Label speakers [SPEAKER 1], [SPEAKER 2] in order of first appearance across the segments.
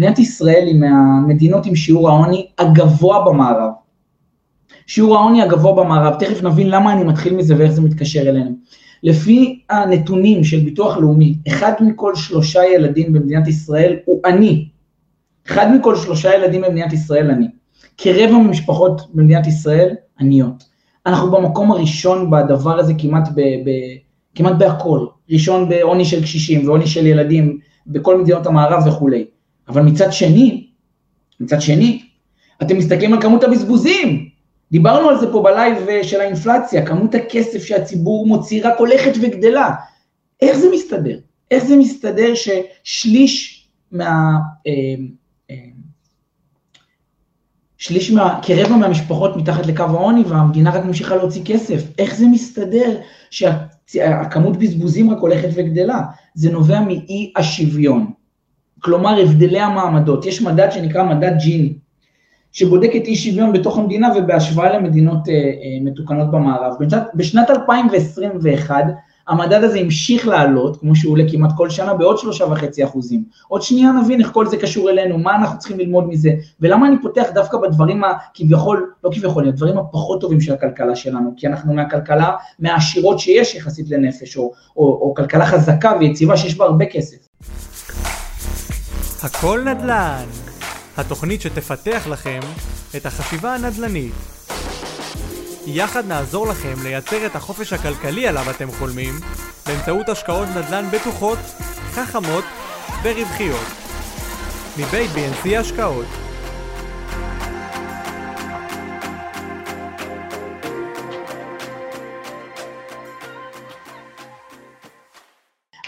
[SPEAKER 1] מדינת ישראל היא מהמדינות עם שיעור העוני הגבוה במערב. שיעור העוני הגבוה במערב, תכף נבין למה אני מתחיל מזה ואיך זה מתקשר אלינו. לפי הנתונים של ביטוח לאומי, אחד מכל שלושה ילדים במדינת ישראל הוא עני. אחד מכל שלושה ילדים במדינת ישראל עני. כרבע ממשפחות במדינת ישראל עניות. אנחנו במקום הראשון בדבר הזה כמעט, ב, ב, כמעט בהכל. ראשון בעוני של קשישים ועוני של ילדים בכל מדינות המערב וכולי. אבל מצד שני, מצד שני, אתם מסתכלים על כמות הבזבוזים. דיברנו על זה פה בלייב אה, של האינפלציה, כמות הכסף שהציבור מוציא רק הולכת וגדלה. איך זה מסתדר? איך זה מסתדר ששליש מה... אה, אה, שליש מה... כרבע מהמשפחות מתחת לקו העוני והמדינה רק ממשיכה להוציא כסף? איך זה מסתדר שהכמות בזבוזים רק הולכת וגדלה? זה נובע מאי השוויון. כלומר, הבדלי המעמדות. יש מדד שנקרא מדד ג'יני. שבודק את אי שוויון בתוך המדינה ובהשוואה למדינות אה, אה, מתוקנות במערב. בשנת, בשנת 2021 המדד הזה המשיך לעלות, כמו שהוא עולה כמעט כל שנה, בעוד שלושה וחצי אחוזים. עוד שנייה נבין איך כל זה קשור אלינו, מה אנחנו צריכים ללמוד מזה, ולמה אני פותח דווקא בדברים הכביכול, לא כביכול, הדברים הפחות טובים של הכלכלה שלנו, כי אנחנו מהכלכלה, מהעשירות שיש יחסית לנפש, או, או, או כלכלה חזקה ויציבה שיש בה הרבה כסף.
[SPEAKER 2] הכל נדל"ן התוכנית שתפתח לכם את החשיבה הנדל"נית. יחד נעזור לכם לייצר את החופש הכלכלי עליו אתם חולמים באמצעות השקעות נדל"ן בטוחות, חכמות ורווחיות. מבית BNC השקעות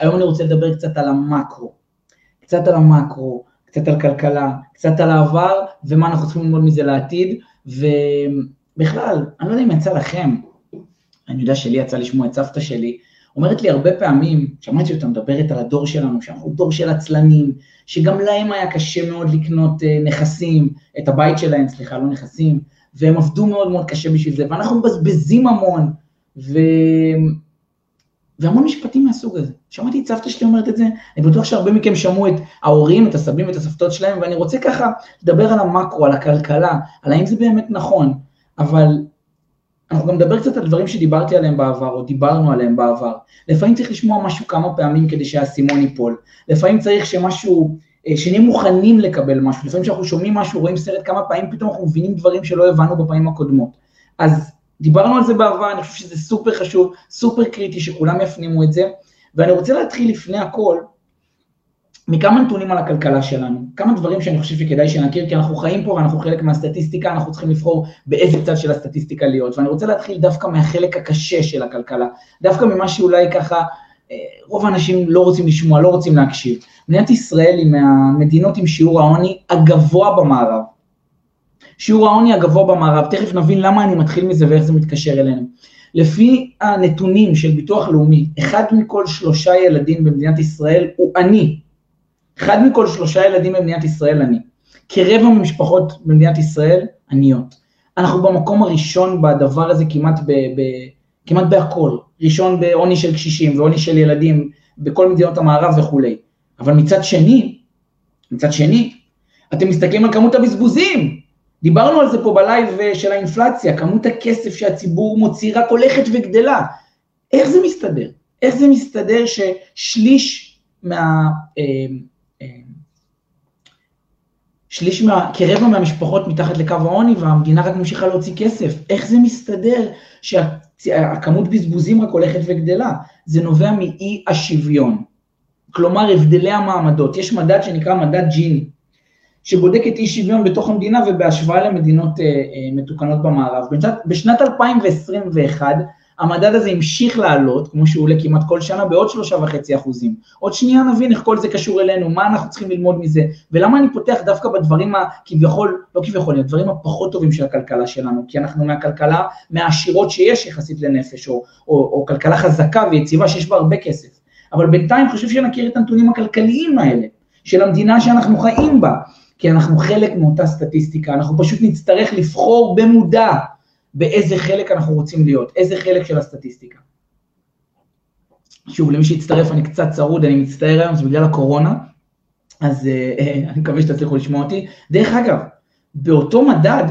[SPEAKER 1] היום אני רוצה לדבר קצת על המקרו, קצת על המקרו, קצת על כלכלה, קצת על העבר, ומה אנחנו צריכים ללמוד מזה לעתיד, ובכלל, אני לא יודע אם יצא לכם, אני יודע שלי יצא לשמוע את סבתא שלי, אומרת לי הרבה פעמים, שמעתי אותה מדברת על הדור שלנו, שאנחנו דור של עצלנים, שגם להם היה קשה מאוד לקנות אה, נכסים, את הבית שלהם, סליחה, לא נכסים, והם עבדו מאוד מאוד קשה בשביל זה, ואנחנו מבזבזים המון, ו... והמון משפטים מהסוג הזה. שמעתי את סבתא שלי אומרת את זה, אני בטוח שהרבה מכם שמעו את ההורים, את הסבים ואת הסבתות שלהם, ואני רוצה ככה לדבר על המקרו, על הכלכלה, על האם זה באמת נכון, אבל אנחנו גם נדבר קצת על דברים שדיברתי עליהם בעבר, או דיברנו עליהם בעבר. לפעמים צריך לשמוע משהו כמה פעמים כדי שהאסימון ייפול. לפעמים צריך שמשהו, אה, שנהיה מוכנים לקבל משהו. לפעמים כשאנחנו שומעים משהו, רואים סרט כמה פעמים, פתאום אנחנו מבינים דברים שלא הבנו בפעמים הקודמות. אז דיברנו על זה בעבר, אני חושב שזה סופר חשוב, סופר קריטי, שכולם יפנימו את זה, ואני רוצה להתחיל לפני הכל מכמה נתונים על הכלכלה שלנו, כמה דברים שאני חושב שכדאי שנכיר, כי אנחנו חיים פה ואנחנו חלק מהסטטיסטיקה, אנחנו צריכים לבחור באיזה צד של הסטטיסטיקה להיות, ואני רוצה להתחיל דווקא מהחלק הקשה של הכלכלה, דווקא ממה שאולי ככה אה, רוב האנשים לא רוצים לשמוע, לא רוצים להקשיב. מדינת ישראל היא מהמדינות עם שיעור העוני הגבוה במערב. שיעור העוני הגבוה במערב, תכף נבין למה אני מתחיל מזה ואיך זה מתקשר אלינו. לפי הנתונים של ביטוח לאומי, אחד מכל שלושה ילדים במדינת ישראל הוא עני. אחד מכל שלושה ילדים במדינת ישראל עני. כרבע ממשפחות במדינת ישראל עניות. אנחנו במקום הראשון בדבר הזה כמעט, ב, ב, כמעט בהכל. ראשון בעוני של קשישים ועוני של ילדים בכל מדינות המערב וכולי. אבל מצד שני, מצד שני, אתם מסתכלים על כמות הבזבוזים. דיברנו על זה פה בלייב אה, של האינפלציה, כמות הכסף שהציבור מוציא רק הולכת וגדלה. איך זה מסתדר? איך זה מסתדר ששליש מה... אה, אה, שליש מה... כרבע מהמשפחות מתחת לקו העוני והמדינה רק ממשיכה להוציא כסף. איך זה מסתדר שהכמות בזבוזים רק הולכת וגדלה? זה נובע מאי השוויון. כלומר, הבדלי המעמדות. יש מדד שנקרא מדד ג'יני. שבודק את אי שוויון בתוך המדינה ובהשוואה למדינות אה, אה, מתוקנות במערב. בשנת, בשנת 2021 המדד הזה המשיך לעלות, כמו שהוא עולה כמעט כל שנה, בעוד שלושה וחצי אחוזים. עוד שנייה נבין איך כל זה קשור אלינו, מה אנחנו צריכים ללמוד מזה, ולמה אני פותח דווקא בדברים הכביכול, לא כביכול, הדברים הפחות טובים של הכלכלה שלנו, כי אנחנו מהכלכלה, מהעשירות שיש יחסית לנפש, או, או, או כלכלה חזקה ויציבה שיש בה הרבה כסף. אבל בינתיים חשוב שנכיר את הנתונים הכלכליים האלה, של המדינה שאנחנו חיים בה, כי אנחנו חלק מאותה סטטיסטיקה, אנחנו פשוט נצטרך לבחור במודע באיזה חלק אנחנו רוצים להיות, איזה חלק של הסטטיסטיקה. שוב, למי שהצטרף, אני קצת צרוד, אני מצטער היום, זה בגלל הקורונה, אז אה, אה, אני מקווה שתצליחו לשמוע אותי. דרך אגב, באותו מדד,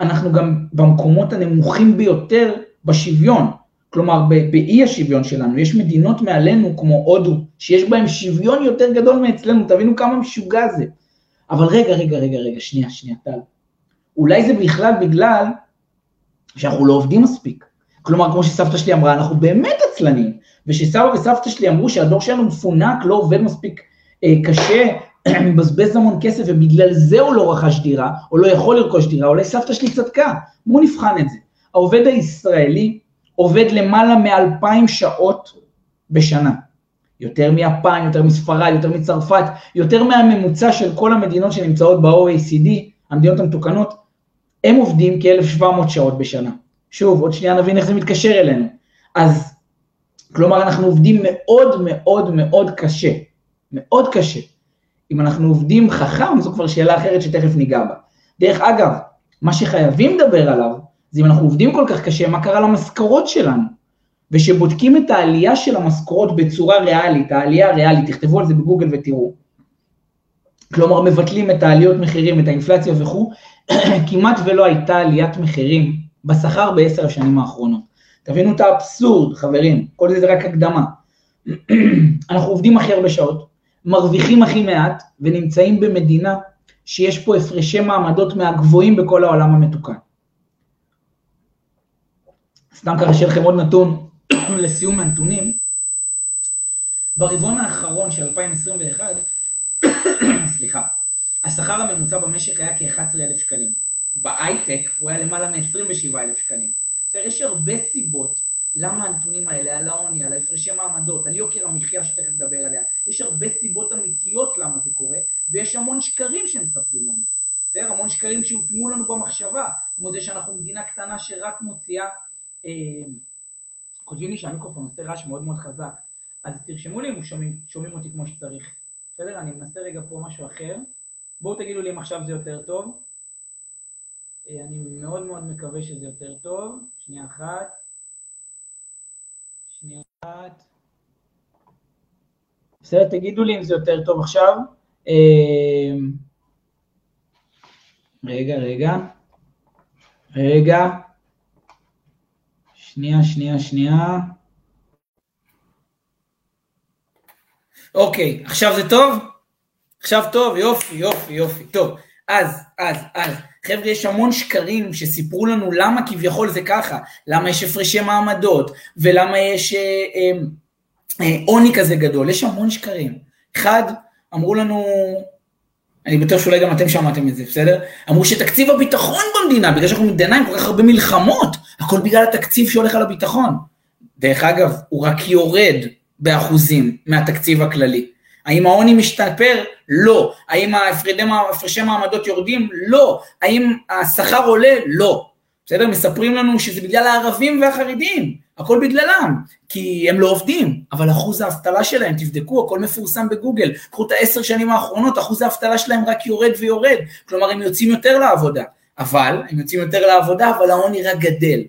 [SPEAKER 1] אנחנו גם במקומות הנמוכים ביותר בשוויון. כלומר, באי השוויון שלנו, יש מדינות מעלינו כמו הודו, שיש בהן שוויון יותר גדול מאצלנו, תבינו כמה משוגע זה. אבל רגע, רגע, רגע, רגע, שנייה, שנייה, טל. אולי זה בכלל בגלל שאנחנו לא עובדים מספיק. כלומר, כמו שסבתא שלי אמרה, אנחנו באמת עצלנים. ושסבא וסבתא שלי אמרו שהדור שלנו מפונק, לא עובד מספיק אה, קשה, מבזבז המון כסף, ובגלל זה הוא לא רכש דירה, או לא יכול לרכוש דירה, אולי סבתא שלי צדקה. בואו נבחן את זה. העובד הישראלי עובד למעלה מאלפיים שעות בשנה. יותר מיפן, יותר מספרד, יותר מצרפת, יותר מהממוצע של כל המדינות שנמצאות ב-OECD, המדינות המתוקנות, הם עובדים כ-1,700 שעות בשנה. שוב, עוד שנייה נבין איך זה מתקשר אלינו. אז, כלומר, אנחנו עובדים מאוד מאוד מאוד קשה, מאוד קשה. אם אנחנו עובדים חכם, זו כבר שאלה אחרת שתכף ניגע בה. דרך אגב, מה שחייבים לדבר עליו, זה אם אנחנו עובדים כל כך קשה, מה קרה למשכורות שלנו? ושבודקים את העלייה של המשכורות בצורה ריאלית, העלייה הריאלית, תכתבו על זה בגוגל ותראו. כלומר, מבטלים את העליות מחירים, את האינפלציה וכו', כמעט ולא הייתה עליית מחירים בשכר בעשר השנים האחרונות. תבינו את האבסורד, חברים, כל זה זה רק הקדמה. אנחנו עובדים הכי הרבה שעות, מרוויחים הכי מעט, ונמצאים במדינה שיש פה הפרשי מעמדות מהגבוהים בכל העולם המתוקן. סתם ככה שיהיה לכם עוד נתון לסיום הנתונים. ברבעון האחרון של 2021, סליחה, השכר הממוצע במשק היה כ-11,000 שקלים. בהייטק הוא היה למעלה מ-27,000 שקלים. בסדר, יש הרבה סיבות למה הנתונים האלה, על העוני, על ההפרשי מעמדות, על יוקר המחיה שתכף נדבר עליה, יש הרבה סיבות אמיתיות למה זה קורה, ויש המון שקרים שמספרים לנו. בסדר? המון שקרים שהוטמו לנו במחשבה, כמו זה שאנחנו מדינה קטנה שרק מוציאה... אה, כותבים לי שהמיקרופון עושה רעש מאוד מאוד חזק, אז תרשמו לי אם שומעים, שומעים אותי כמו שצריך. בסדר? אני מנסה רגע פה משהו אחר. בואו תגידו לי אם עכשיו זה יותר טוב. אה, אני מאוד מאוד מקווה שזה יותר טוב. שנייה אחת. שנייה אחת. בסדר, תגידו לי אם זה יותר טוב עכשיו. אה, רגע, רגע. רגע. שנייה, שנייה, שנייה. אוקיי, עכשיו זה טוב? עכשיו טוב, יופי, יופי, יופי, טוב. אז, אז, אז, חבר'ה, יש המון שקרים שסיפרו לנו למה כביכול זה ככה, למה יש הפרשי מעמדות, ולמה יש אה, אה, אה, עוני כזה גדול, יש המון שקרים. אחד, אמרו לנו, אני בטוח שאולי גם אתם שמעתם את זה, בסדר? אמרו שתקציב הביטחון במדינה, בגלל שאנחנו מדינה עם כל כך הרבה מלחמות, הכל בגלל התקציב שהולך על הביטחון. דרך אגב, הוא רק יורד באחוזים מהתקציב הכללי. האם העוני משתפר? לא. האם הפרשי מעמדות יורדים? לא. האם השכר עולה? לא. בסדר? מספרים לנו שזה בגלל הערבים והחרדים, הכל בגללם, כי הם לא עובדים, אבל אחוז האבטלה שלהם, תבדקו, הכל מפורסם בגוגל, קחו את העשר שנים האחרונות, אחוז האבטלה שלהם רק יורד ויורד, כלומר הם יוצאים יותר לעבודה, אבל, הם יוצאים יותר לעבודה, אבל העוני רק גדל.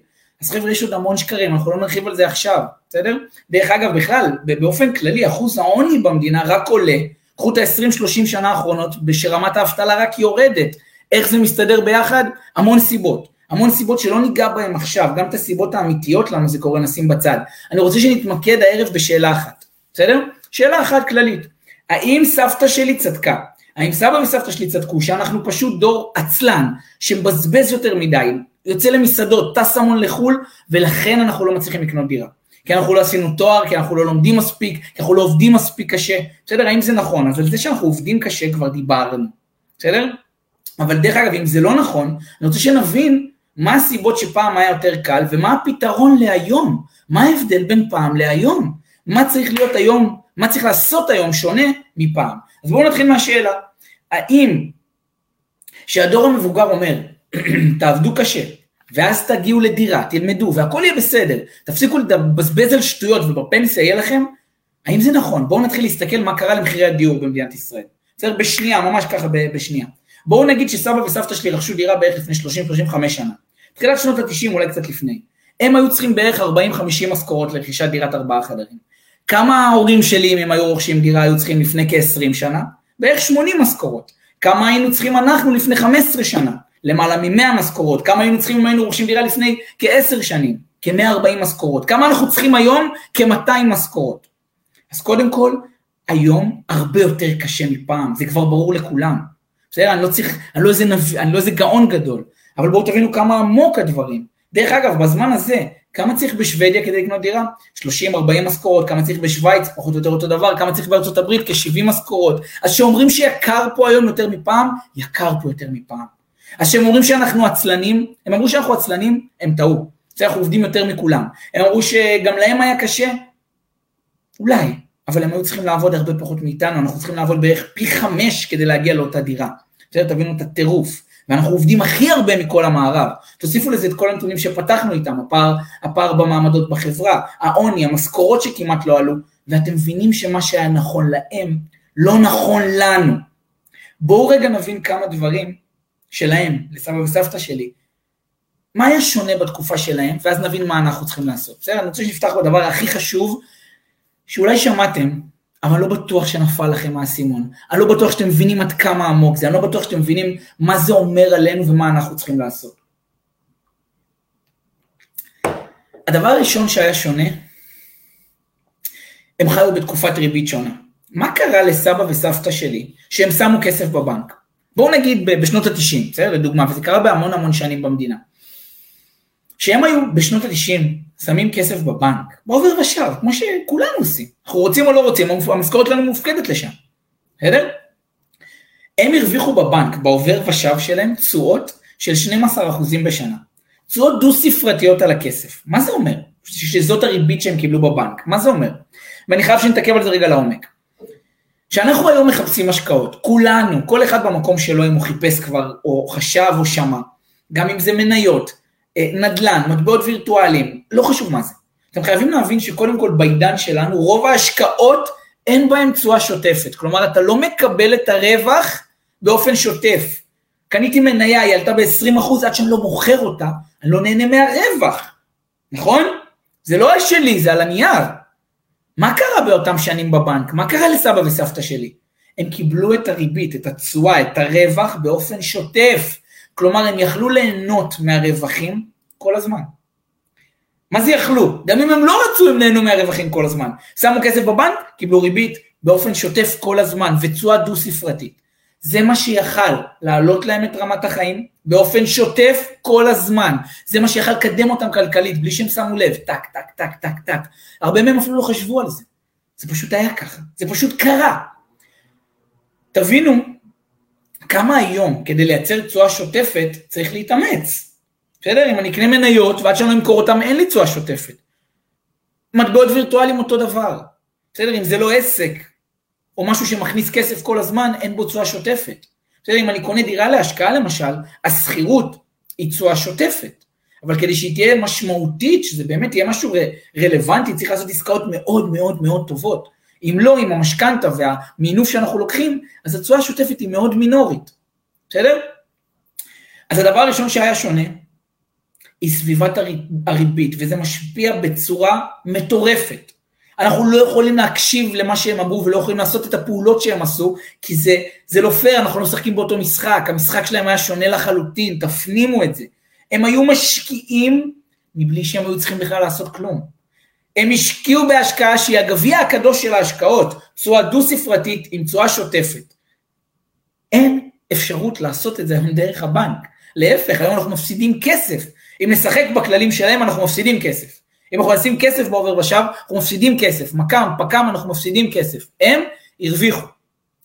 [SPEAKER 1] אז חבר'ה, יש עוד המון שקרים, אנחנו לא נרחיב על זה עכשיו, בסדר? דרך אגב, בכלל, באופן כללי, אחוז העוני במדינה רק עולה, קחו את ה-20-30 שנה האחרונות, שרמת האבטלה רק יורדת. איך זה מסתדר ביחד? המון סיבות. המון סיבות שלא ניגע בהן עכשיו, גם את הסיבות האמיתיות למה זה קורה נשים בצד. אני רוצה שנתמקד הערב בשאלה אחת, בסדר? שאלה אחת כללית. האם סבתא שלי צדקה? האם סבא וסבתא שלי צדקו שאנחנו פשוט דור עצלן, שמבזבז יותר מדי, יוצא למסעדות, טס המון לחו"ל, ולכן אנחנו לא מצליחים לקנות דירה. כי אנחנו לא עשינו תואר, כי אנחנו לא לומדים מספיק, כי אנחנו לא עובדים מספיק קשה. בסדר, האם זה נכון? אז על זה שאנחנו עובדים קשה כבר דיברנו, בסדר? אבל דרך אגב, אם זה לא נכון, אני רוצה שנבין מה הסיבות שפעם היה יותר קל, ומה הפתרון להיום. מה ההבדל בין פעם להיום? מה צריך להיות היום, מה צריך לעשות היום שונה מפעם? אז בואו נתחיל מהשאלה, האם שהדור המבוגר אומר, תעבדו קשה, ואז תגיעו לדירה, תלמדו, והכל יהיה בסדר, תפסיקו לבזבז על שטויות ובפנסיה יהיה לכם, האם זה נכון? בואו נתחיל להסתכל מה קרה למחירי הדיור במדינת ישראל. בסדר? בשנייה, ממש ככה בשנייה. בואו נגיד שסבא וסבתא שלי רכשו דירה בערך לפני 30-35 שנה. תחילת שנות ה-90, אולי קצת לפני. הם היו צריכים בערך 40-50 משכורות לרכישת דירת ארבעה חדרים. כמה ההורים שלי, אם הם היו רוכשים דירה, היו צריכים לפני כ-20 שנה? בערך 80 משכורות. כמה היינו צריכים אנחנו לפני 15 שנה? למעלה מ-100 משכורות. כמה היינו צריכים אם היינו רוכשים דירה לפני כ-10 שנים? כ-140 משכורות. כמה אנחנו צריכים היום? כ-200 משכורות. אז קודם כל, היום הרבה יותר קשה מפעם, זה כבר ברור לכולם. בסדר? אני לא צריך, אני לא איזה, נב... אני לא איזה גאון גדול, אבל בואו תבינו כמה עמוק הדברים. דרך אגב, בזמן הזה, כמה צריך בשוודיה כדי לקנות דירה? 30-40 משכורות, כמה צריך בשוויץ, פחות או יותר אותו דבר, כמה צריך בארצות הברית? כ-70 משכורות. אז שאומרים שיקר פה היום יותר מפעם, יקר פה יותר מפעם. אז שהם אומרים שאנחנו עצלנים, הם אמרו שאנחנו עצלנים, הם טעו. אנחנו עובדים יותר מכולם. הם אמרו שגם להם היה קשה, אולי, אבל הם היו צריכים לעבוד הרבה פחות מאיתנו, אנחנו צריכים לעבוד בערך פי חמש כדי להגיע לאותה דירה. בסדר, תבינו את הטירוף. ואנחנו עובדים הכי הרבה מכל המערב. תוסיפו לזה את כל הנתונים שפתחנו איתם, הפער, הפער במעמדות בחברה, העוני, המשכורות שכמעט לא עלו, ואתם מבינים שמה שהיה נכון להם, לא נכון לנו. בואו רגע נבין כמה דברים שלהם, לסבא וסבתא שלי. מה היה שונה בתקופה שלהם, ואז נבין מה אנחנו צריכים לעשות. בסדר? אני רוצה שנפתח בדבר הכי חשוב, שאולי שמעתם, אבל לא בטוח שנפל לכם האסימון. אני לא בטוח שאתם מבינים עד כמה עמוק זה, אני לא בטוח שאתם מבינים מה זה אומר עלינו ומה אנחנו צריכים לעשות. הדבר הראשון שהיה שונה, הם חיו בתקופת ריבית שונה. מה קרה לסבא וסבתא שלי שהם שמו כסף בבנק? בואו נגיד בשנות ה-90, בסדר? לדוגמה, וזה קרה בהמון המון שנים במדינה. שהם היו בשנות ה-90 שמים כסף בבנק, בעובר ושב, כמו שכולנו עושים. אנחנו רוצים או לא רוצים, המשכורת שלנו מופקדת לשם, בסדר? הם הרוויחו בבנק, בעובר ושב שלהם, תשואות של 12% בשנה. תשואות דו-ספרתיות על הכסף. מה זה אומר? שזאת הריבית שהם קיבלו בבנק. מה זה אומר? ואני חייב שנתעכב על זה רגע לעומק. כשאנחנו היום מחפשים השקעות, כולנו, כל אחד במקום שלו, אם הוא חיפש כבר, או חשב או שמע, גם אם זה מניות, אה, נדל"ן, מטבעות וירטואליים, לא חשוב מה זה. אתם חייבים להבין שקודם כל בעידן שלנו, רוב ההשקעות אין בהן תשואה שוטפת. כלומר, אתה לא מקבל את הרווח באופן שוטף. קניתי מניה, היא עלתה ב-20% עד שאני לא מוכר אותה, אני לא נהנה מהרווח, נכון? זה לא שלי, זה על הנייר. מה קרה באותם שנים בבנק? מה קרה לסבא וסבתא שלי? הם קיבלו את הריבית, את התשואה, את הרווח באופן שוטף. כלומר, הם יכלו ליהנות מהרווחים כל הזמן. מה זה יכלו? גם אם הם לא רצו, הם נהנו מהרווחים כל הזמן. שמו כסף בבנק, קיבלו ריבית באופן שוטף כל הזמן, ותשואה דו-ספרתית. זה מה שיכל להעלות להם את רמת החיים באופן שוטף כל הזמן. זה מה שיכל לקדם אותם כלכלית, בלי שהם שמו לב, טק, טק, טק, טק, טק. הרבה מהם אפילו לא חשבו על זה. זה פשוט היה ככה, זה פשוט קרה. תבינו כמה היום כדי לייצר תשואה שוטפת צריך להתאמץ. בסדר? אם אני אקנה מניות ועד שאני לא אמכור אותם אין לי תשואה שוטפת. מטבעות וירטואליים אותו דבר. בסדר? אם זה לא עסק או משהו שמכניס כסף כל הזמן, אין בו תשואה שוטפת. בסדר? אם אני קונה דירה להשקעה למשל, השכירות היא תשואה שוטפת. אבל כדי שהיא תהיה משמעותית, שזה באמת יהיה משהו רלוונטי, צריך לעשות עסקאות מאוד מאוד מאוד טובות. אם לא, עם המשכנתה והמינוף שאנחנו לוקחים, אז התשואה השוטפת היא מאוד מינורית, בסדר? אז הדבר הראשון שהיה שונה, היא סביבת הריבית, וזה משפיע בצורה מטורפת. אנחנו לא יכולים להקשיב למה שהם אמרו ולא יכולים לעשות את הפעולות שהם עשו, כי זה, זה לא פייר, אנחנו לא משחקים באותו משחק, המשחק שלהם היה שונה לחלוטין, תפנימו את זה. הם היו משקיעים מבלי שהם היו צריכים בכלל לעשות כלום. הם השקיעו בהשקעה שהיא הגביע הקדוש של ההשקעות, תשואה דו-ספרתית עם תשואה שוטפת. אין אפשרות לעשות את זה היום דרך הבנק. להפך, היום אנחנו מפסידים כסף. אם נשחק בכללים שלהם, אנחנו מפסידים כסף. אם אנחנו נשים כסף בעובר ושב, אנחנו מפסידים כסף. מקם, פקם, אנחנו מפסידים כסף. הם הרוויחו.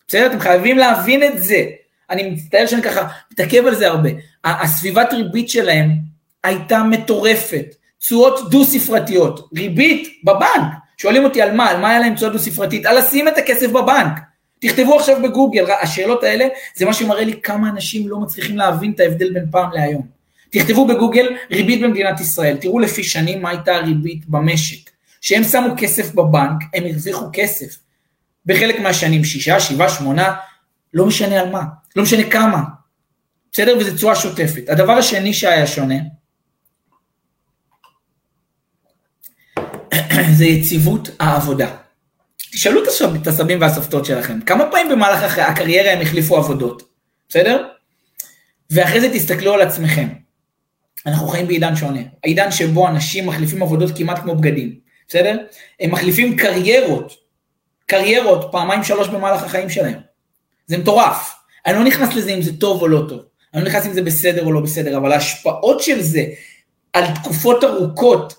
[SPEAKER 1] בסדר? אתם חייבים להבין את זה. אני מצטער שאני ככה מתעכב על זה הרבה. הסביבת ריבית שלהם הייתה מטורפת. תשואות דו-ספרתיות, ריבית בבנק. שואלים אותי על מה, על מה היה להם תשואה דו-ספרתית? על לשים את הכסף בבנק. תכתבו עכשיו בגוגל, השאלות האלה זה מה שמראה לי כמה אנשים לא מצליחים להבין את ההבדל בין פעם להיום. תכתבו בגוגל ריבית במדינת ישראל, תראו לפי שנים מה הייתה הריבית במשק. כשהם שמו כסף בבנק, הם הרוויחו כסף. בחלק מהשנים, שישה, שבעה, שמונה, לא משנה על מה, לא משנה כמה. בסדר? וזו תשואה שוטפת. הדבר השני שהיה שונה, זה יציבות העבודה. תשאלו את הסבים והסבתות שלכם, כמה פעמים במהלך הקריירה הם החליפו עבודות, בסדר? ואחרי זה תסתכלו על עצמכם. אנחנו חיים בעידן שונה, העידן שבו אנשים מחליפים עבודות כמעט כמו בגדים, בסדר? הם מחליפים קריירות, קריירות פעמיים שלוש במהלך החיים שלהם. זה מטורף. אני לא נכנס לזה אם זה טוב או לא טוב, אני לא נכנס אם זה בסדר או לא בסדר, אבל ההשפעות של זה על תקופות ארוכות,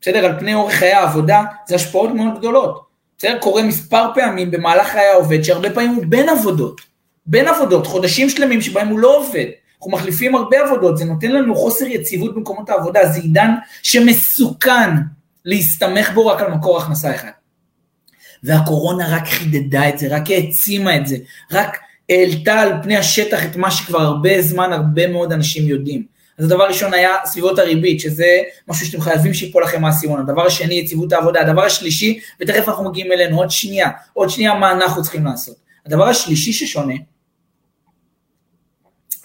[SPEAKER 1] בסדר? על פני אורך חיי העבודה, זה השפעות מאוד גדולות. בסדר? קורה מספר פעמים במהלך חיי העובד, שהרבה פעמים הוא בין עבודות. בין עבודות, חודשים שלמים שבהם הוא לא עובד. אנחנו מחליפים הרבה עבודות, זה נותן לנו חוסר יציבות במקומות העבודה, זה עידן שמסוכן להסתמך בו רק על מקור הכנסה אחד. והקורונה רק חידדה את זה, רק העצימה את זה, רק העלתה על פני השטח את מה שכבר הרבה זמן הרבה מאוד אנשים יודעים. אז הדבר הראשון היה סביבות הריבית, שזה משהו שאתם חייבים שיפול לכם מהסימון. הדבר השני, יציבות העבודה. הדבר השלישי, ותכף אנחנו מגיעים אלינו, עוד שנייה, עוד שנייה מה אנחנו צריכים לעשות. הדבר השלישי ששונה,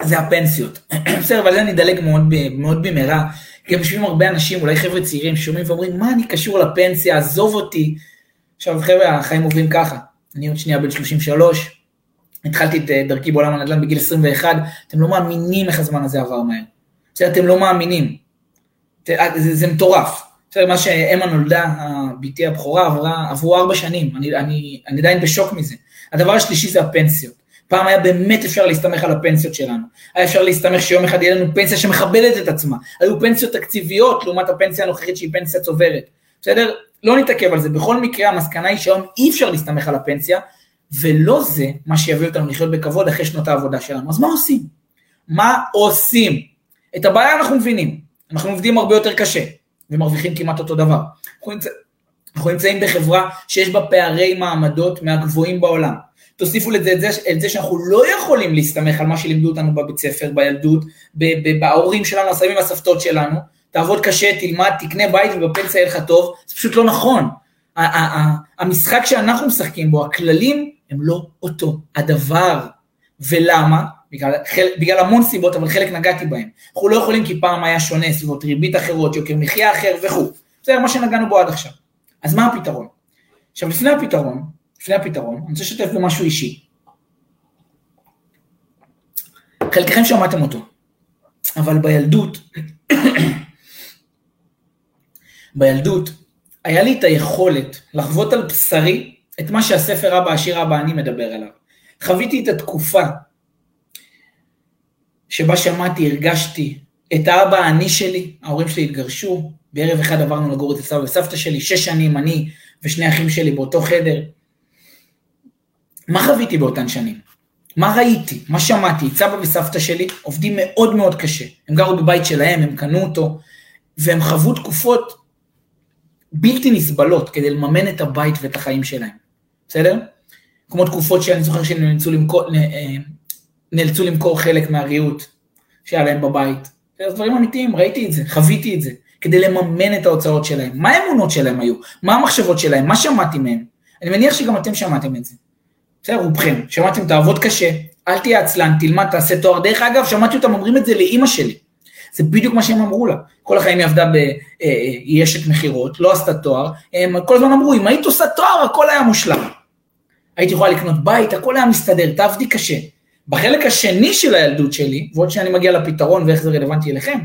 [SPEAKER 1] זה הפנסיות. בסדר, אבל זה אני אדלג מאוד, מאוד במהרה, גם יושבים הרבה אנשים, אולי חבר'ה צעירים, ששומעים ואומרים, מה אני קשור לפנסיה, עזוב אותי. עכשיו חבר'ה, החיים עוברים ככה. אני עוד שנייה בן 33, התחלתי את אה, דרכי בעולם הנדל"ן בגיל 21, אתם לא מאמינים איך הזמן הזה עבר מהר. אתם לא מאמינים. אה, זה, זה מטורף. בסדר, מה שאמה נולדה, בתי הבכורה, עברו ארבע שנים, אני, אני, אני עדיין בשוק מזה. הדבר השלישי זה הפנסיות. פעם היה באמת אפשר להסתמך על הפנסיות שלנו. היה אפשר להסתמך שיום אחד יהיה לנו פנסיה שמכבדת את עצמה. היו פנסיות תקציביות לעומת הפנסיה הנוכחית שהיא פנסיה צוברת. בסדר? לא נתעכב על זה. בכל מקרה, המסקנה היא שהיום אי אפשר להסתמך על הפנסיה, ולא זה מה שיביא אותנו לחיות בכבוד אחרי שנות העבודה שלנו. אז מה עושים? מה עושים? את הבעיה אנחנו מבינים. אנחנו עובדים הרבה יותר קשה, ומרוויחים כמעט אותו דבר. אנחנו, נמצא, אנחנו נמצאים בחברה שיש בה פערי מעמדות מהגבוהים בעולם. תוסיפו לזה את זה, את זה שאנחנו לא יכולים להסתמך על מה שלימדו אותנו בבית ספר, בילדות, בהורים שלנו, הסבים והסבתות שלנו. תעבוד קשה, תלמד, תקנה בית ובפנסיה יהיה לך טוב, זה פשוט לא נכון. המשחק שאנחנו משחקים בו, הכללים הם לא אותו הדבר. ולמה? בגלל, בגלל המון סיבות, אבל חלק נגעתי בהם. אנחנו לא יכולים כי פעם היה שונה, סביבות ריבית אחרות, יוקר מחיה אחר וכו'. זה מה שנגענו בו עד עכשיו. אז מה הפתרון? עכשיו לפני הפתרון, לפני הפתרון, אני רוצה לשתף במשהו אישי. חלקכם שמעתם אותו, אבל בילדות, בילדות, היה לי את היכולת לחוות על בשרי את מה שהספר אבא עשיר אבא אני מדבר עליו. חוויתי את התקופה שבה שמעתי, הרגשתי את האבא העני שלי, ההורים שלי התגרשו, בערב אחד עברנו לגור אצל סבא וסבתא שלי, שש שנים אני ושני אחים שלי באותו חדר. מה חוויתי באותן שנים? מה ראיתי? מה שמעתי? סבא וסבתא שלי עובדים מאוד מאוד קשה. הם גרו בבית שלהם, הם קנו אותו, והם חוו תקופות בלתי נסבלות כדי לממן את הבית ואת החיים שלהם. בסדר? כמו תקופות שאני זוכר שהם נאלצו למכור, אה, נאלצו למכור חלק מהריהוט שהיה להם בבית. זה דברים אמיתיים, ראיתי את זה, חוויתי את זה, כדי לממן את ההוצאות שלהם. מה האמונות שלהם היו? מה המחשבות שלהם? מה שמעתי מהם? אני מניח שגם אתם שמעתם את זה. בסדר, רובכם. שמעתם, תעבוד קשה, אל תהיה עצלן, תלמד, תעשה תואר. דרך אגב, שמעתי אותם אומרים את זה לאימא שלי. זה בדיוק מה שהם אמרו לה. כל החיים היא עבדה באשת אה, אה, מכירות, לא עשתה תואר. הם כל הזמן אמרו, אם היית עושה תואר, הכל היה מושלם. הייתי יכולה לקנות בית, הכל היה מסתדר, תעבדי קשה. בחלק השני של הילדות שלי, ועוד שאני מגיע לפתרון ואיך זה רלוונטי אליכם,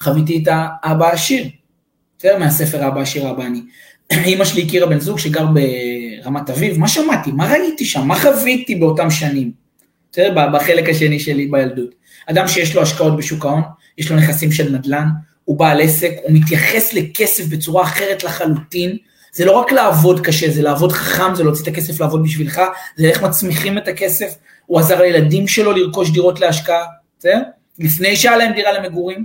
[SPEAKER 1] חוויתי את האבא העשיר, בסדר? מהספר האבא העשיר האבא אני. אימא שלי הכירה בן זוג שגר ברמת אביב, מה שמעתי? מה ראיתי שם? מה חוויתי באותם שנים? בסדר? בחלק השני שלי בילדות. אדם שיש לו השקעות בשוק ההון, יש לו נכסים של נדל"ן, הוא בעל עסק, הוא מתייחס לכסף בצורה אחרת לחלוטין, זה לא רק לעבוד קשה, זה לעבוד חכם, זה להוציא את הכסף לעבוד בשבילך, זה איך מצמיחים את הכסף, הוא עזר לילדים שלו לרכוש דירות להשקעה, בסדר? לפני שהיה להם דירה למגורים.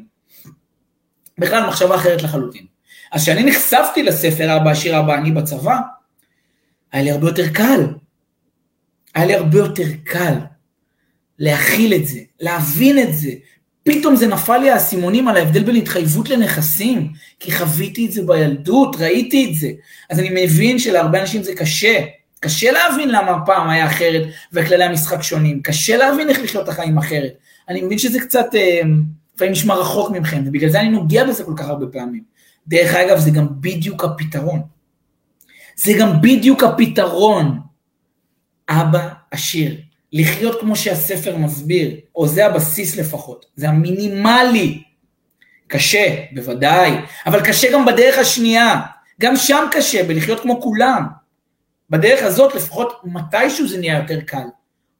[SPEAKER 1] בכלל מחשבה אחרת לחלוטין. אז כשאני נחשפתי לספר אבא עשיר אבא אני בצבא, היה לי הרבה יותר קל. היה לי הרבה יותר קל להכיל את זה, להבין את זה, פתאום זה נפל לי האסימונים על ההבדל בין התחייבות לנכסים, כי חוויתי את זה בילדות, ראיתי את זה. אז אני מבין שלהרבה אנשים זה קשה. קשה להבין למה הפעם היה אחרת וכללי המשחק שונים. קשה להבין איך לחיות את החיים אחרת. אני מבין שזה קצת, אה, לפעמים נשמע רחוק ממכם, ובגלל זה אני נוגע בזה כל כך הרבה פעמים. דרך אגב, זה גם בדיוק הפתרון. זה גם בדיוק הפתרון. אבא עשיר, לחיות כמו שהספר מסביר, או זה הבסיס לפחות, זה המינימלי. קשה, בוודאי, אבל קשה גם בדרך השנייה. גם שם קשה, בלחיות כמו כולם. בדרך הזאת לפחות מתישהו זה נהיה יותר קל.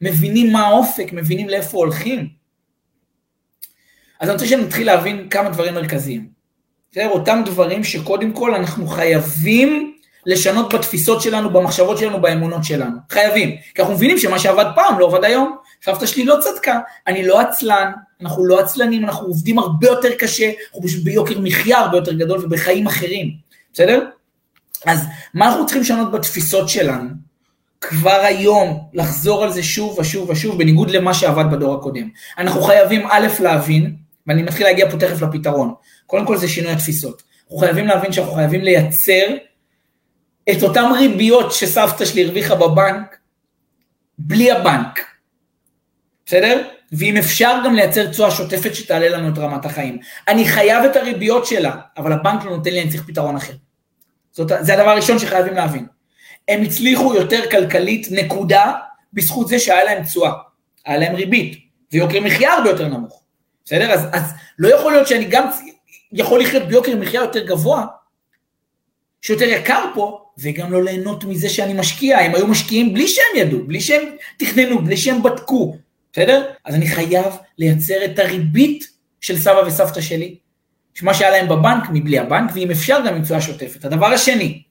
[SPEAKER 1] מבינים מה האופק, מבינים לאיפה הולכים. אז אני רוצה שנתחיל להבין כמה דברים מרכזיים. בסדר? אותם דברים שקודם כל אנחנו חייבים לשנות בתפיסות שלנו, במחשבות שלנו, באמונות שלנו. חייבים. כי אנחנו מבינים שמה שעבד פעם לא עובד היום. סבתא שלי לא צדקה, אני לא עצלן, אנחנו לא עצלנים, אנחנו עובדים הרבה יותר קשה, אנחנו פשוט ביוקר מחיה הרבה יותר גדול ובחיים אחרים, בסדר? אז מה אנחנו צריכים לשנות בתפיסות שלנו? כבר היום לחזור על זה שוב ושוב ושוב, בניגוד למה שעבד בדור הקודם. אנחנו חייבים א', להבין, ואני מתחיל להגיע פה תכף לפתרון, קודם כל זה שינוי התפיסות. אנחנו חייבים להבין שאנחנו חייבים לייצר את אותן ריביות שסבתא שלי הרוויחה בבנק, בלי הבנק, בסדר? ואם אפשר גם לייצר תשואה שוטפת שתעלה לנו את רמת החיים. אני חייב את הריביות שלה, אבל הבנק לא נותן לי, אני צריך פתרון אחר. זאת, זה הדבר הראשון שחייבים להבין. הם הצליחו יותר כלכלית, נקודה, בזכות זה שהיה להם תשואה, היה להם ריבית, ויוקר מחיה הרבה יותר נמוך. בסדר? אז, אז לא יכול להיות שאני גם יכול לחיות ביוקר מחיה יותר גבוה, שיותר יקר פה, וגם לא ליהנות מזה שאני משקיע. הם היו משקיעים בלי שהם ידעו, בלי שהם תכננו, בלי שהם בדקו, בסדר? אז אני חייב לייצר את הריבית של סבא וסבתא שלי, שמה שהיה להם בבנק מבלי הבנק, ואם אפשר גם עם תשואה שוטפת. הדבר השני,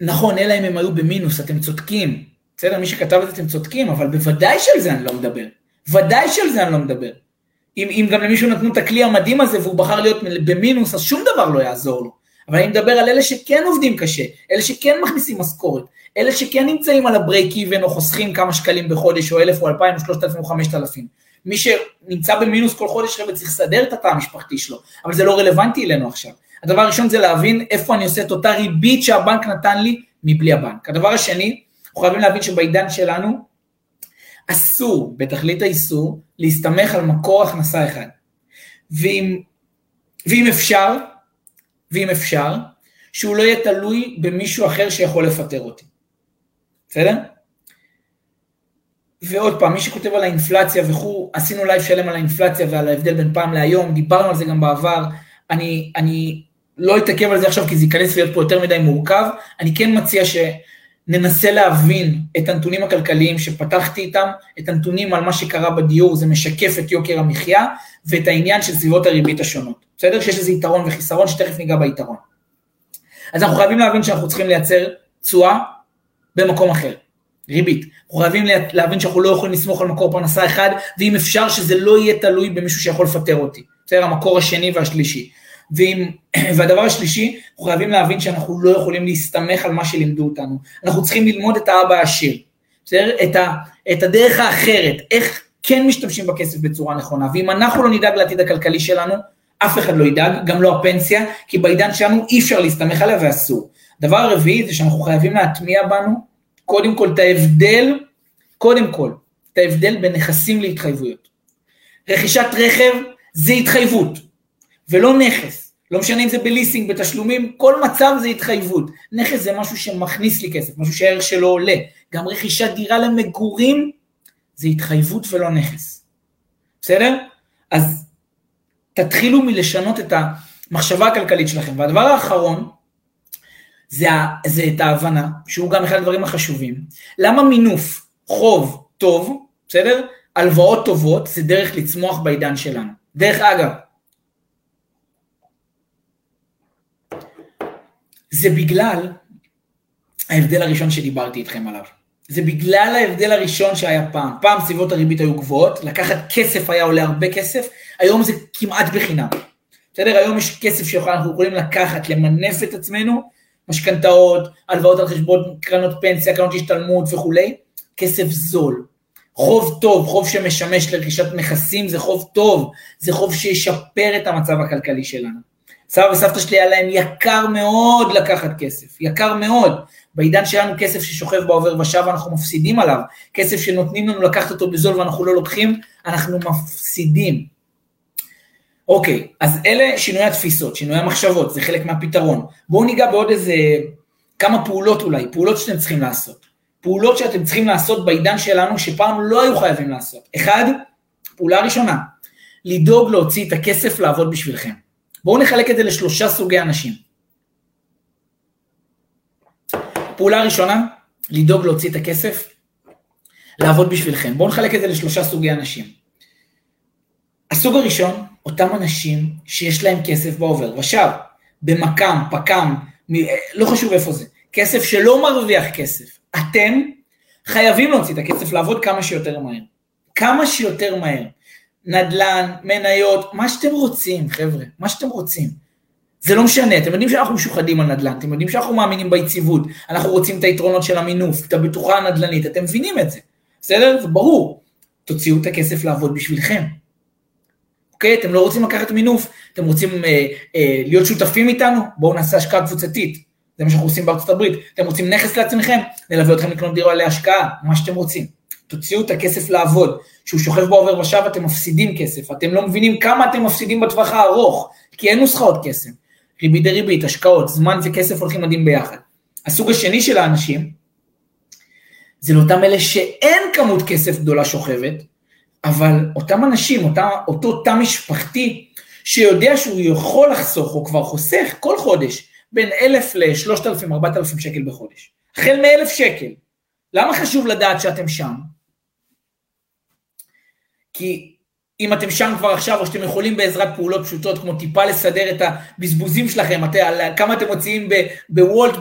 [SPEAKER 1] נכון, אלא אם הם היו במינוס, אתם צודקים. בסדר, מי שכתב את זה אתם צודקים, אבל בוודאי שעל זה אני לא מדבר. ודאי שעל זה אני לא מדבר. אם, אם גם למישהו נתנו את הכלי המדהים הזה והוא בחר להיות במינוס, אז שום דבר לא יעזור לו. אבל אני מדבר על אלה שכן עובדים קשה, אלה שכן מכניסים משכורת, אלה שכן נמצאים על הברייק איבן או חוסכים כמה שקלים בחודש, או אלף או אלפיים או שלושת אלפים או חמשת אלפים. מי שנמצא במינוס כל חודש חבר'ה צריך לסדר את התא המשפחתי שלו, אבל זה לא רלוונטי אלינו עכשיו. הדבר הראשון זה להבין איפה אני עושה את אותה ריבית שהבנק נתן לי מבלי הבנק. הדבר השני, אנחנו חייבים להבין שבעידן שלנו אסור, בתכלית האיסור, להסתמך על מקור הכנסה אחד. ואם, ואם אפשר, ואם אפשר, שהוא לא יהיה תלוי במישהו אחר שיכול לפטר אותי. בסדר? ועוד פעם, מי שכותב על האינפלציה וכו', עשינו לייב שלם על האינפלציה ועל ההבדל בין פעם להיום, דיברנו על זה גם בעבר, אני, אני לא אתעכב על זה עכשיו כי זה ייכנס להיות פה יותר מדי מורכב, אני כן מציע שננסה להבין את הנתונים הכלכליים שפתחתי איתם, את הנתונים על מה שקרה בדיור, זה משקף את יוקר המחיה, ואת העניין של סביבות הריבית השונות, בסדר? שיש לזה יתרון וחיסרון, שתכף ניגע ביתרון. אז אנחנו חייבים להבין שאנחנו צריכים לייצר תשואה במקום אחר. ריבית. אנחנו חייבים להבין שאנחנו לא יכולים לסמוך על מקור פרנסה אחד, ואם אפשר שזה לא יהיה תלוי במישהו שיכול לפטר אותי. בסדר? המקור השני והשלישי. ואם, והדבר השלישי, אנחנו חייבים להבין שאנחנו לא יכולים להסתמך על מה שלימדו אותנו. אנחנו צריכים ללמוד את האבא העשיר. בסדר? את, ה, את הדרך האחרת, איך כן משתמשים בכסף בצורה נכונה. ואם אנחנו לא נדאג לעתיד הכלכלי שלנו, אף אחד לא ידאג, גם לא הפנסיה, כי בעידן שלנו אי אפשר להסתמך עליה ואסור. דבר הרביעי זה שאנחנו חייבים להטמיע בנו קודם כל את ההבדל, קודם כל, את ההבדל בין נכסים להתחייבויות. רכישת רכב זה התחייבות, ולא נכס. לא משנה אם זה בליסינג, בתשלומים, כל מצב זה התחייבות. נכס זה משהו שמכניס לי כסף, משהו שהערך שלו עולה. גם רכישת דירה למגורים זה התחייבות ולא נכס. בסדר? אז תתחילו מלשנות את המחשבה הכלכלית שלכם. והדבר האחרון, זה, זה את ההבנה, שהוא גם אחד הדברים החשובים. למה מינוף חוב טוב, בסדר? הלוואות טובות זה דרך לצמוח בעידן שלנו. דרך אגב, זה בגלל ההבדל הראשון שדיברתי איתכם עליו. זה בגלל ההבדל הראשון שהיה פעם. פעם סביבות הריבית היו גבוהות, לקחת כסף היה עולה הרבה כסף, היום זה כמעט בחינם. בסדר? היום יש כסף שאנחנו יכולים לקחת, למנף את עצמנו, משכנתאות, הלוואות על חשבון קרנות פנסיה, קרנות השתלמות וכולי, כסף זול. חוב טוב, חוב שמשמש לרכישת נכסים זה חוב טוב, זה חוב שישפר את המצב הכלכלי שלנו. סבא וסבתא שלי היה להם יקר מאוד לקחת כסף, יקר מאוד. בעידן שלנו כסף ששוכב בעובר ושב אנחנו מפסידים עליו, כסף שנותנים לנו לקחת אותו בזול ואנחנו לא לוקחים, אנחנו מפסידים. אוקיי, אז אלה שינוי התפיסות, שינוי המחשבות, זה חלק מהפתרון. בואו ניגע בעוד איזה כמה פעולות אולי, פעולות שאתם צריכים לעשות. פעולות שאתם צריכים לעשות בעידן שלנו שפעם לא היו חייבים לעשות. אחד, פעולה ראשונה, לדאוג להוציא את הכסף לעבוד בשבילכם. בואו נחלק את זה לשלושה סוגי אנשים. פעולה ראשונה, לדאוג להוציא את הכסף, לעבוד בשבילכם. בואו נחלק את זה לשלושה סוגי אנשים. הסוג הראשון, אותם אנשים שיש להם כסף בעובר ושב, במקם, פקם, לא חשוב איפה זה, כסף שלא מרוויח כסף. אתם חייבים להוציא את הכסף לעבוד כמה שיותר מהר. כמה שיותר מהר. נדל"ן, מניות, מה שאתם רוצים, חבר'ה, מה שאתם רוצים. זה לא משנה, אתם יודעים שאנחנו משוחדים על נדל"ן, אתם יודעים שאנחנו מאמינים ביציבות, אנחנו רוצים את היתרונות של המינוף, את הבטוחה הנדל"נית, אתם מבינים את זה, בסדר? זה ברור. תוציאו את הכסף לעבוד בשבילכם. אוקיי? אתם לא רוצים לקחת מינוף, אתם רוצים אה, אה, להיות שותפים איתנו? בואו נעשה השקעה קבוצתית. זה מה שאנחנו עושים בארצות הברית. אתם רוצים נכס לעצמכם? נלווה אתכם לקנות דירה להשקעה, מה שאתם רוצים. תוציאו את הכסף לעבוד. כשהוא שוכב בעובר ושב אתם מפסידים כסף. אתם לא מבינים כמה אתם מפסידים בטווח הארוך, כי אין נוסחאות קסם. ריבית דריבית, השקעות, זמן וכסף הולכים מדהים ביחד. הסוג השני של האנשים, זה לאותם אלה שאין כמות כסף גדולה שוכבת, אבל אותם אנשים, אותה, אותו תא משפחתי, שיודע שהוא יכול לחסוך, או כבר חוסך כל חודש, בין אלף לשלושת אלפים, ארבעת אלפים שקל בחודש. החל מאלף שקל. למה חשוב לדעת שאתם שם? כי אם אתם שם כבר עכשיו, או שאתם יכולים בעזרת פעולות פשוטות, כמו טיפה לסדר את הבזבוזים שלכם, את, כמה אתם מוציאים בוולט,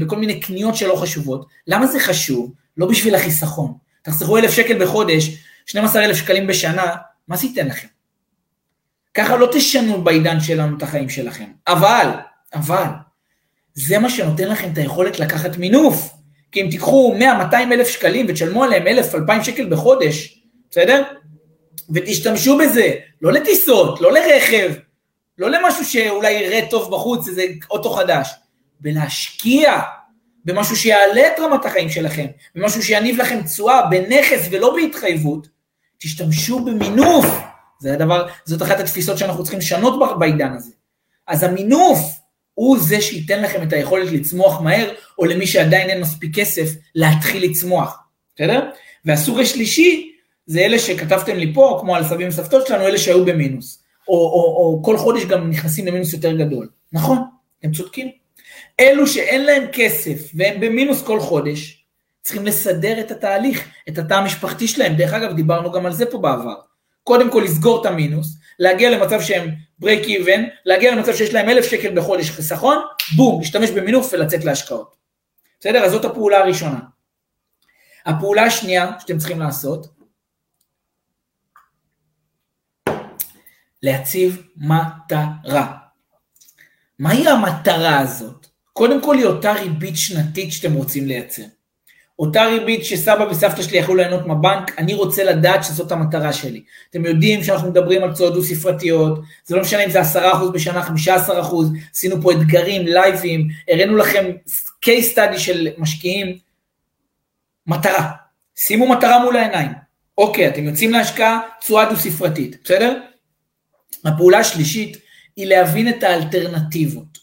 [SPEAKER 1] בכל מיני קניות שלא חשובות, למה זה חשוב? לא בשביל החיסכון. תחסכו אלף שקל בחודש, 12,000 שקלים בשנה, מה זה ייתן לכם? ככה לא תשנו בעידן שלנו את החיים שלכם. אבל, אבל, זה מה שנותן לכם את היכולת לקחת מינוף. כי אם תיקחו 100-200 אלף שקלים ותשלמו עליהם 1,000-2,000 שקל בחודש, בסדר? ותשתמשו בזה, לא לטיסות, לא לרכב, לא למשהו שאולי יראה טוב בחוץ, איזה אוטו חדש, בלהשקיע במשהו שיעלה את רמת החיים שלכם, במשהו שיניב לכם תשואה בנכס ולא בהתחייבות, תשתמשו במינוף. זה הדבר, זאת אחת התפיסות שאנחנו צריכים לשנות בעידן הזה. אז המינוף הוא זה שייתן לכם את היכולת לצמוח מהר, או למי שעדיין אין מספיק כסף, להתחיל לצמוח, בסדר? והסוג השלישי, זה אלה שכתבתם לי פה, כמו על סבים וסבתות שלנו, אלה שהיו במינוס. או, או, או כל חודש גם נכנסים למינוס יותר גדול. נכון, הם צודקים. אלו שאין להם כסף והם במינוס כל חודש, צריכים לסדר את התהליך, את התא המשפחתי שלהם. דרך אגב, דיברנו גם על זה פה בעבר. קודם כל לסגור את המינוס, להגיע למצב שהם break even, להגיע למצב שיש להם אלף שקל בחודש חיסכון, בום, להשתמש במינוף ולצאת להשקעות. בסדר? אז זאת הפעולה הראשונה. הפעולה השנייה שאתם צריכים לעשות, להציב מטרה. מהי המטרה הזאת? קודם כל היא אותה ריבית שנתית שאתם רוצים לייצר. אותה ריבית שסבא וסבתא שלי יכלו ליהנות מהבנק, אני רוצה לדעת שזאת המטרה שלי. אתם יודעים שאנחנו מדברים על צועדות ספרתיות, זה לא משנה אם זה 10% בשנה, 15%, עשינו פה אתגרים, לייבים, הראינו לכם case study של משקיעים. מטרה, שימו מטרה מול העיניים. אוקיי, אתם יוצאים להשקעה, תשואה דו-ספרתית, בסדר? הפעולה השלישית היא להבין את האלטרנטיבות.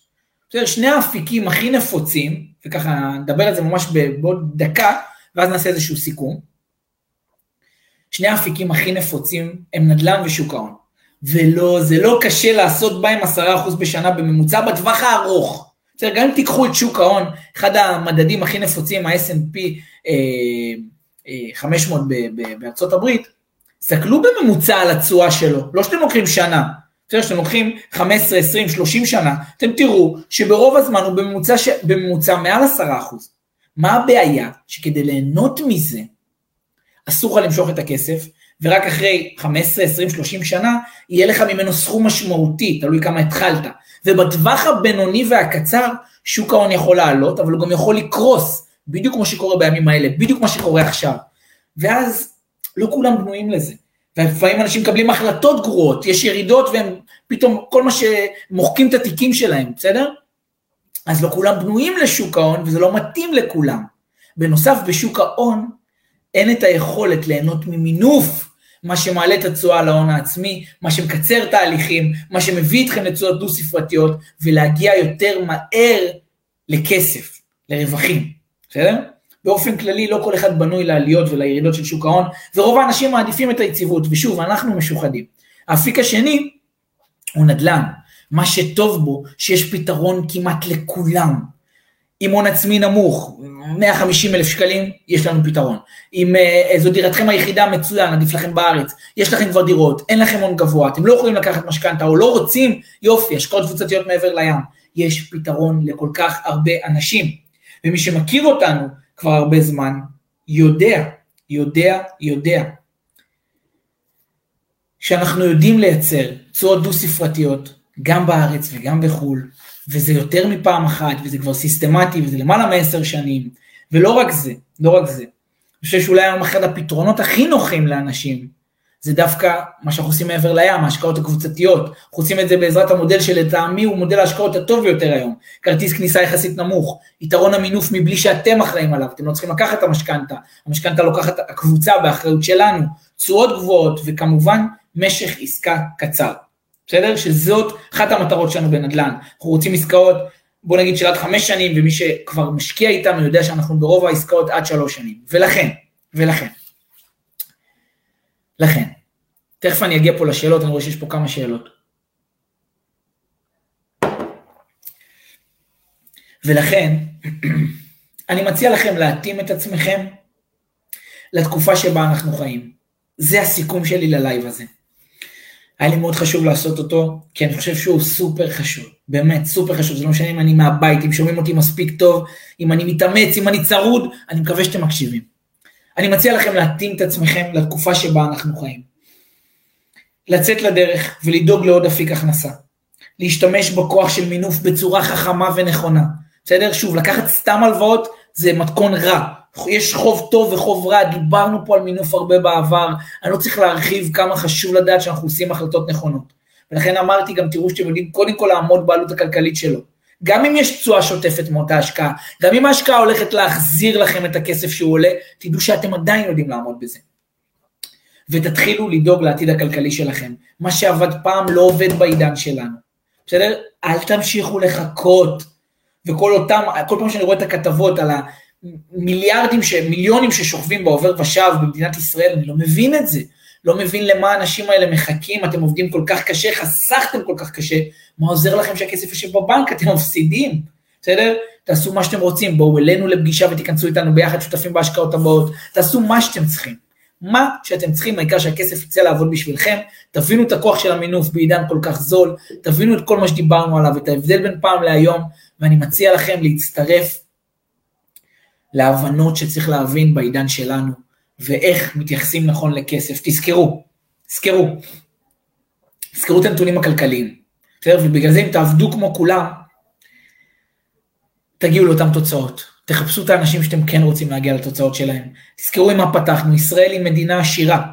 [SPEAKER 1] בסדר, שני האפיקים הכי נפוצים, וככה נדבר על זה ממש בעוד דקה, ואז נעשה איזשהו סיכום. שני האפיקים הכי נפוצים הם נדל"ן ושוק ההון. ולא, זה לא קשה לעשות בהם עשרה אחוז בשנה בממוצע בטווח הארוך. בסדר, גם אם תיקחו את שוק ההון, אחד המדדים הכי נפוצים, ה-S&P אה, אה, 500 בארצות הברית, תסתכלו בממוצע על התשואה שלו, לא שאתם לוקחים שנה, בסדר, שאתם לוקחים 15, 20, 30 שנה, אתם תראו שברוב הזמן הוא בממוצע, ש... בממוצע מעל 10%. מה הבעיה? שכדי ליהנות מזה, אסור לך למשוך את הכסף, ורק אחרי 15, 20, 30 שנה, יהיה לך ממנו סכום משמעותי, תלוי כמה התחלת. ובטווח הבינוני והקצר, שוק ההון יכול לעלות, אבל הוא גם יכול לקרוס, בדיוק כמו שקורה בימים האלה, בדיוק כמו שקורה עכשיו. ואז לא כולם בנויים לזה. ולפעמים אנשים מקבלים החלטות גרועות, יש ירידות והם פתאום, כל מה שמוחקים את התיקים שלהם, בסדר? אז לא כולם בנויים לשוק ההון וזה לא מתאים לכולם. בנוסף, בשוק ההון אין את היכולת ליהנות ממינוף, מה שמעלה את התשואה להון העצמי, מה שמקצר תהליכים, מה שמביא אתכם לתשואות דו-ספרתיות, ולהגיע יותר מהר לכסף, לרווחים, בסדר? באופן כללי לא כל אחד בנוי לעליות ולירידות של שוק ההון, ורוב האנשים מעדיפים את היציבות, ושוב, אנחנו משוחדים. האפיק השני הוא נדל"ן, מה שטוב בו, שיש פתרון כמעט לכולם. עם הון עצמי נמוך, 150 אלף שקלים, יש לנו פתרון. אם uh, זו דירתכם היחידה, מצוין, עדיף לכם בארץ. יש לכם כבר דירות, אין לכם הון גבוה, אתם לא יכולים לקחת משכנתה או לא רוצים, יופי, השקעות קבוצתיות מעבר לים. יש פתרון לכל כך הרבה אנשים. ומי שמכיר אותנו כבר הרבה זמן, יודע, יודע, יודע, שאנחנו יודעים לייצר תשואות דו-ספרתיות, גם בארץ וגם בחו"ל, וזה יותר מפעם אחת, וזה כבר סיסטמטי, וזה למעלה מעשר שנים, ולא רק זה, לא רק זה. אני חושב שאולי היום אחד הפתרונות הכי נוחים לאנשים, זה דווקא מה שאנחנו עושים מעבר לים, ההשקעות הקבוצתיות. אנחנו עושים את זה בעזרת המודל שלטעמי הוא מודל ההשקעות הטוב ביותר היום. כרטיס כניסה יחסית נמוך, יתרון המינוף מבלי שאתם אחראים עליו, אתם לא צריכים לקחת את המשכנתה, המשכנתה לוקחת הקבוצה באחריות שלנו, תשואות גבוהות, וכמובן משך עסקה קצר. בסדר? שזאת אחת המטרות שלנו בנדל"ן. אנחנו רוצים עסקאות, בוא נגיד של עד חמש שנים, ומי שכבר משקיע איתנו יודע שאנחנו ברוב העסקאות עד שלוש שנים. ולכן, ולכן, לכן, תכף אני אגיע פה לשאלות, אני רואה שיש פה כמה שאלות. ולכן, אני מציע לכם להתאים את עצמכם לתקופה שבה אנחנו חיים. זה הסיכום שלי ללייב הזה. היה לי מאוד חשוב לעשות אותו, כי אני חושב שהוא סופר חשוב, באמת סופר חשוב, זה לא משנה אם אני מהבית, אם שומעים אותי מספיק טוב, אם אני מתאמץ, אם אני צרוד, אני מקווה שאתם מקשיבים. אני מציע לכם להתאים את עצמכם לתקופה שבה אנחנו חיים. לצאת לדרך ולדאוג לעוד אפיק הכנסה. להשתמש בכוח של מינוף בצורה חכמה ונכונה. בסדר? שוב, לקחת סתם הלוואות זה מתכון רע. יש חוב טוב וחוב רע, דיברנו פה על מינוף הרבה בעבר, אני לא צריך להרחיב כמה חשוב לדעת שאנחנו עושים החלטות נכונות. ולכן אמרתי גם, תראו שאתם יודעים קודם כל לעמוד בעלות הכלכלית שלו. גם אם יש תשואה שוטפת מאותה השקעה, גם אם ההשקעה הולכת להחזיר לכם את הכסף שהוא עולה, תדעו שאתם עדיין יודעים לעמוד בזה. ותתחילו לדאוג לעתיד הכלכלי שלכם. מה שעבד פעם לא עובד בעידן שלנו. בסדר? אל תמשיכו לחכות. וכל אותם, כל פעם שאני רואה את הכתבות על המיליארדים, מיליונים ששוכבים בעובר ושב במדינת ישראל, אני לא מבין את זה. לא מבין למה האנשים האלה מחכים, אתם עובדים כל כך קשה, חסכתם כל כך קשה, מה עוזר לכם שהכסף יושב בבנק, אתם מפסידים, בסדר? תעשו מה שאתם רוצים, בואו אלינו לפגישה ותיכנסו איתנו ביחד שותפים בהשקעות הבאות, תעשו מה שאתם צריכים. מה שאתם צריכים, העיקר שהכסף יצא לעבוד בשבילכם, תבינו את הכוח של המינוף בעידן כל כך זול, תבינו את כל מה שדיברנו עליו, את ההבדל בין פעם להיום, ואני מציע לכם להצטרף להבנות שצריך להבין בעידן שלנו, ואיך מתייחסים נכון לכסף. תזכרו, תזכרו, תזכרו את הנתונים הכלכליים, בסדר? ובגלל זה אם תעבדו כמו כולם, תגיעו לאותן תוצאות. תחפשו את האנשים שאתם כן רוצים להגיע לתוצאות שלהם. תזכרו עם מה פתחנו, ישראל היא מדינה עשירה,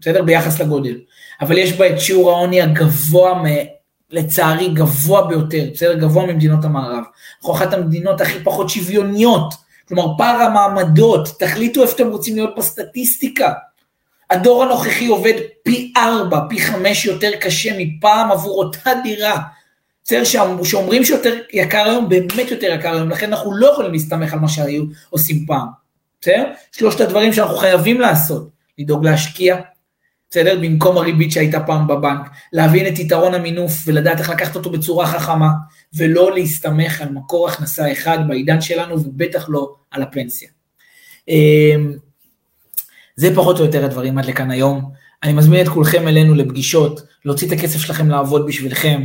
[SPEAKER 1] בסדר? ביחס לגודל. אבל יש בה את שיעור העוני הגבוה, מ... לצערי, גבוה ביותר, בסדר? גבוה ממדינות המערב. אנחנו אחת המדינות הכי פחות שוויוניות, כלומר פער המעמדות, תחליטו איפה אתם רוצים להיות בסטטיסטיקה. הדור הנוכחי עובד פי ארבע, פי חמש יותר קשה מפעם עבור אותה דירה. בסדר, שאומרים שיותר יקר היום, באמת יותר יקר היום, לכן אנחנו לא יכולים להסתמך על מה שהיו עושים פעם. בסדר? שלושת הדברים שאנחנו חייבים לעשות, לדאוג להשקיע, בסדר? במקום הריבית שהייתה פעם בבנק, להבין את יתרון המינוף ולדעת איך לקחת אותו בצורה חכמה, ולא להסתמך על מקור הכנסה אחד בעידן שלנו, ובטח לא על הפנסיה. אמ, זה פחות או יותר הדברים עד לכאן היום. אני מזמין את כולכם אלינו לפגישות, להוציא את הכסף שלכם לעבוד בשבילכם.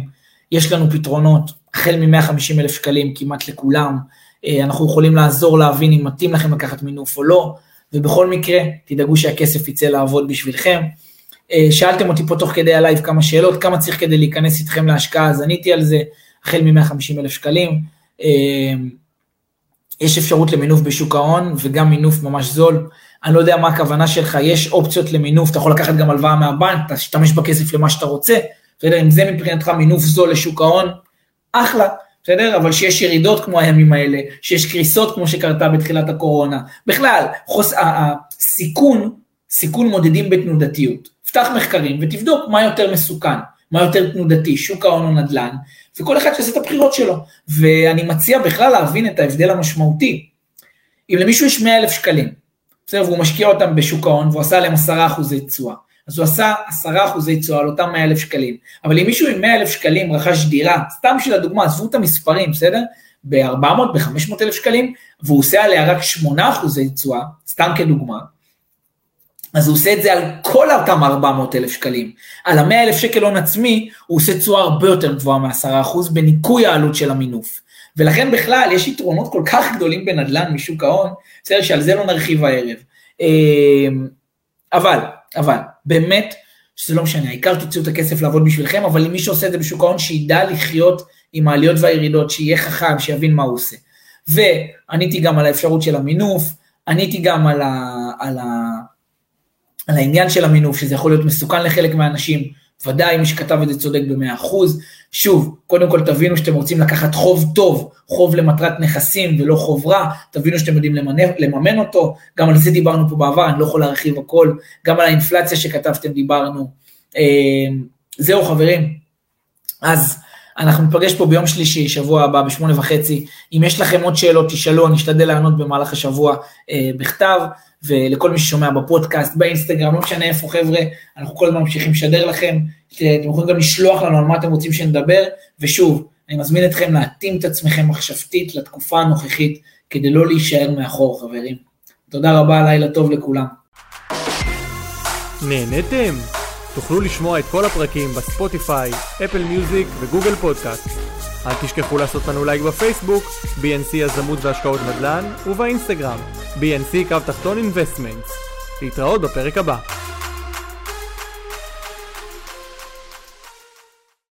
[SPEAKER 1] יש לנו פתרונות, החל מ-150 אלף שקלים כמעט לכולם. אה, אנחנו יכולים לעזור להבין אם מתאים לכם לקחת מינוף או לא, ובכל מקרה, תדאגו שהכסף יצא לעבוד בשבילכם. אה, שאלתם אותי פה תוך כדי הלייב כמה שאלות, כמה צריך כדי להיכנס איתכם להשקעה, אז עניתי על זה, החל מ-150 אלף שקלים. אה, יש אפשרות למינוף בשוק ההון וגם מינוף ממש זול. אני לא יודע מה הכוונה שלך, יש אופציות למינוף, אתה יכול לקחת גם הלוואה מהבנק, תשתמש בכסף למה שאתה רוצה, בסדר? אם זה מבחינתך מינוף זול לשוק ההון, אחלה, בסדר? אבל שיש ירידות כמו הימים האלה, שיש קריסות כמו שקרתה בתחילת הקורונה. בכלל, חוס... הסיכון, סיכון מודדים בתנודתיות. תפתח מחקרים ותבדוק מה יותר מסוכן, מה יותר תנודתי, שוק ההון או נדל"ן, וכל אחד שיעשה את הבחירות שלו. ואני מציע בכלל להבין את ההבדל המשמעותי. אם למישהו יש 100 אלף שקלים, בסדר, והוא משקיע אותם בשוק ההון והוא עשה עליהם 10 אחוזי תשואה, אז הוא עשה 10 אחוזי תשואה על אותם 100 אלף שקלים. אבל אם מישהו עם 100 אלף שקלים רכש דירה, סתם בשביל הדוגמה, עזבו את המספרים, בסדר? ב-400, ב-500 אלף שקלים, והוא עושה עליה רק 8 אחוזי תשואה, סתם כדוגמה, אז הוא עושה את זה על כל אותם 400 אלף שקלים. על ה-100 אלף שקל הון עצמי, הוא עושה תשואה הרבה יותר גבוהה מ-10% בניכוי העלות של המינוף. ולכן בכלל יש יתרונות כל כך גדולים בנדל"ן משוק ההון, בסדר שעל זה לא נרחיב הערב. אמ, אבל, אבל, באמת, שזה לא משנה, העיקר תוציאו את הכסף לעבוד בשבילכם, אבל מי שעושה את זה בשוק ההון, שידע לחיות עם העליות והירידות, שיהיה חכם, שיבין מה הוא עושה. ועניתי גם על האפשרות של המינוף, עניתי גם על, ה, על, ה, על העניין של המינוף, שזה יכול להיות מסוכן לחלק מהאנשים, ודאי מי שכתב את זה צודק ב-100%. שוב, קודם כל תבינו שאתם רוצים לקחת חוב טוב, חוב למטרת נכסים ולא חוב רע, תבינו שאתם יודעים. לממן אותו, גם על זה דיברנו פה בעבר, אני לא יכול להרחיב הכל, גם על האינפלציה שכתבתם דיברנו. אמ, זהו חברים, אז אנחנו ניפגש פה ביום שלישי, שבוע הבא, בשמונה וחצי. אם יש לכם עוד שאלות, תשאלו, אני אשתדל לענות במהלך השבוע אה, בכתב. ולכל מי ששומע בפודקאסט, באינסטגרם, לא משנה איפה חבר'ה, אנחנו כל הזמן ממשיכים לשדר לכם, אתם יכולים גם לשלוח לנו על מה אתם רוצים שנדבר, ושוב, אני מזמין אתכם להתאים את עצמכם מחשבתית לתקופה הנוכחית, כדי לא להישאר מאחור חברים. תודה רבה, לילה טוב לכולם.
[SPEAKER 2] נהנתם? תוכלו לשמוע את כל הפרקים בספוטיפיי, Apple Music ו Google Podcast. אל תשכחו לעשות לנו לייק בפייסבוק, BNC יזמות והשקעות נדל"ן, ובאינסטגרם, BNC קו תחתון investments. להתראות בפרק הבא.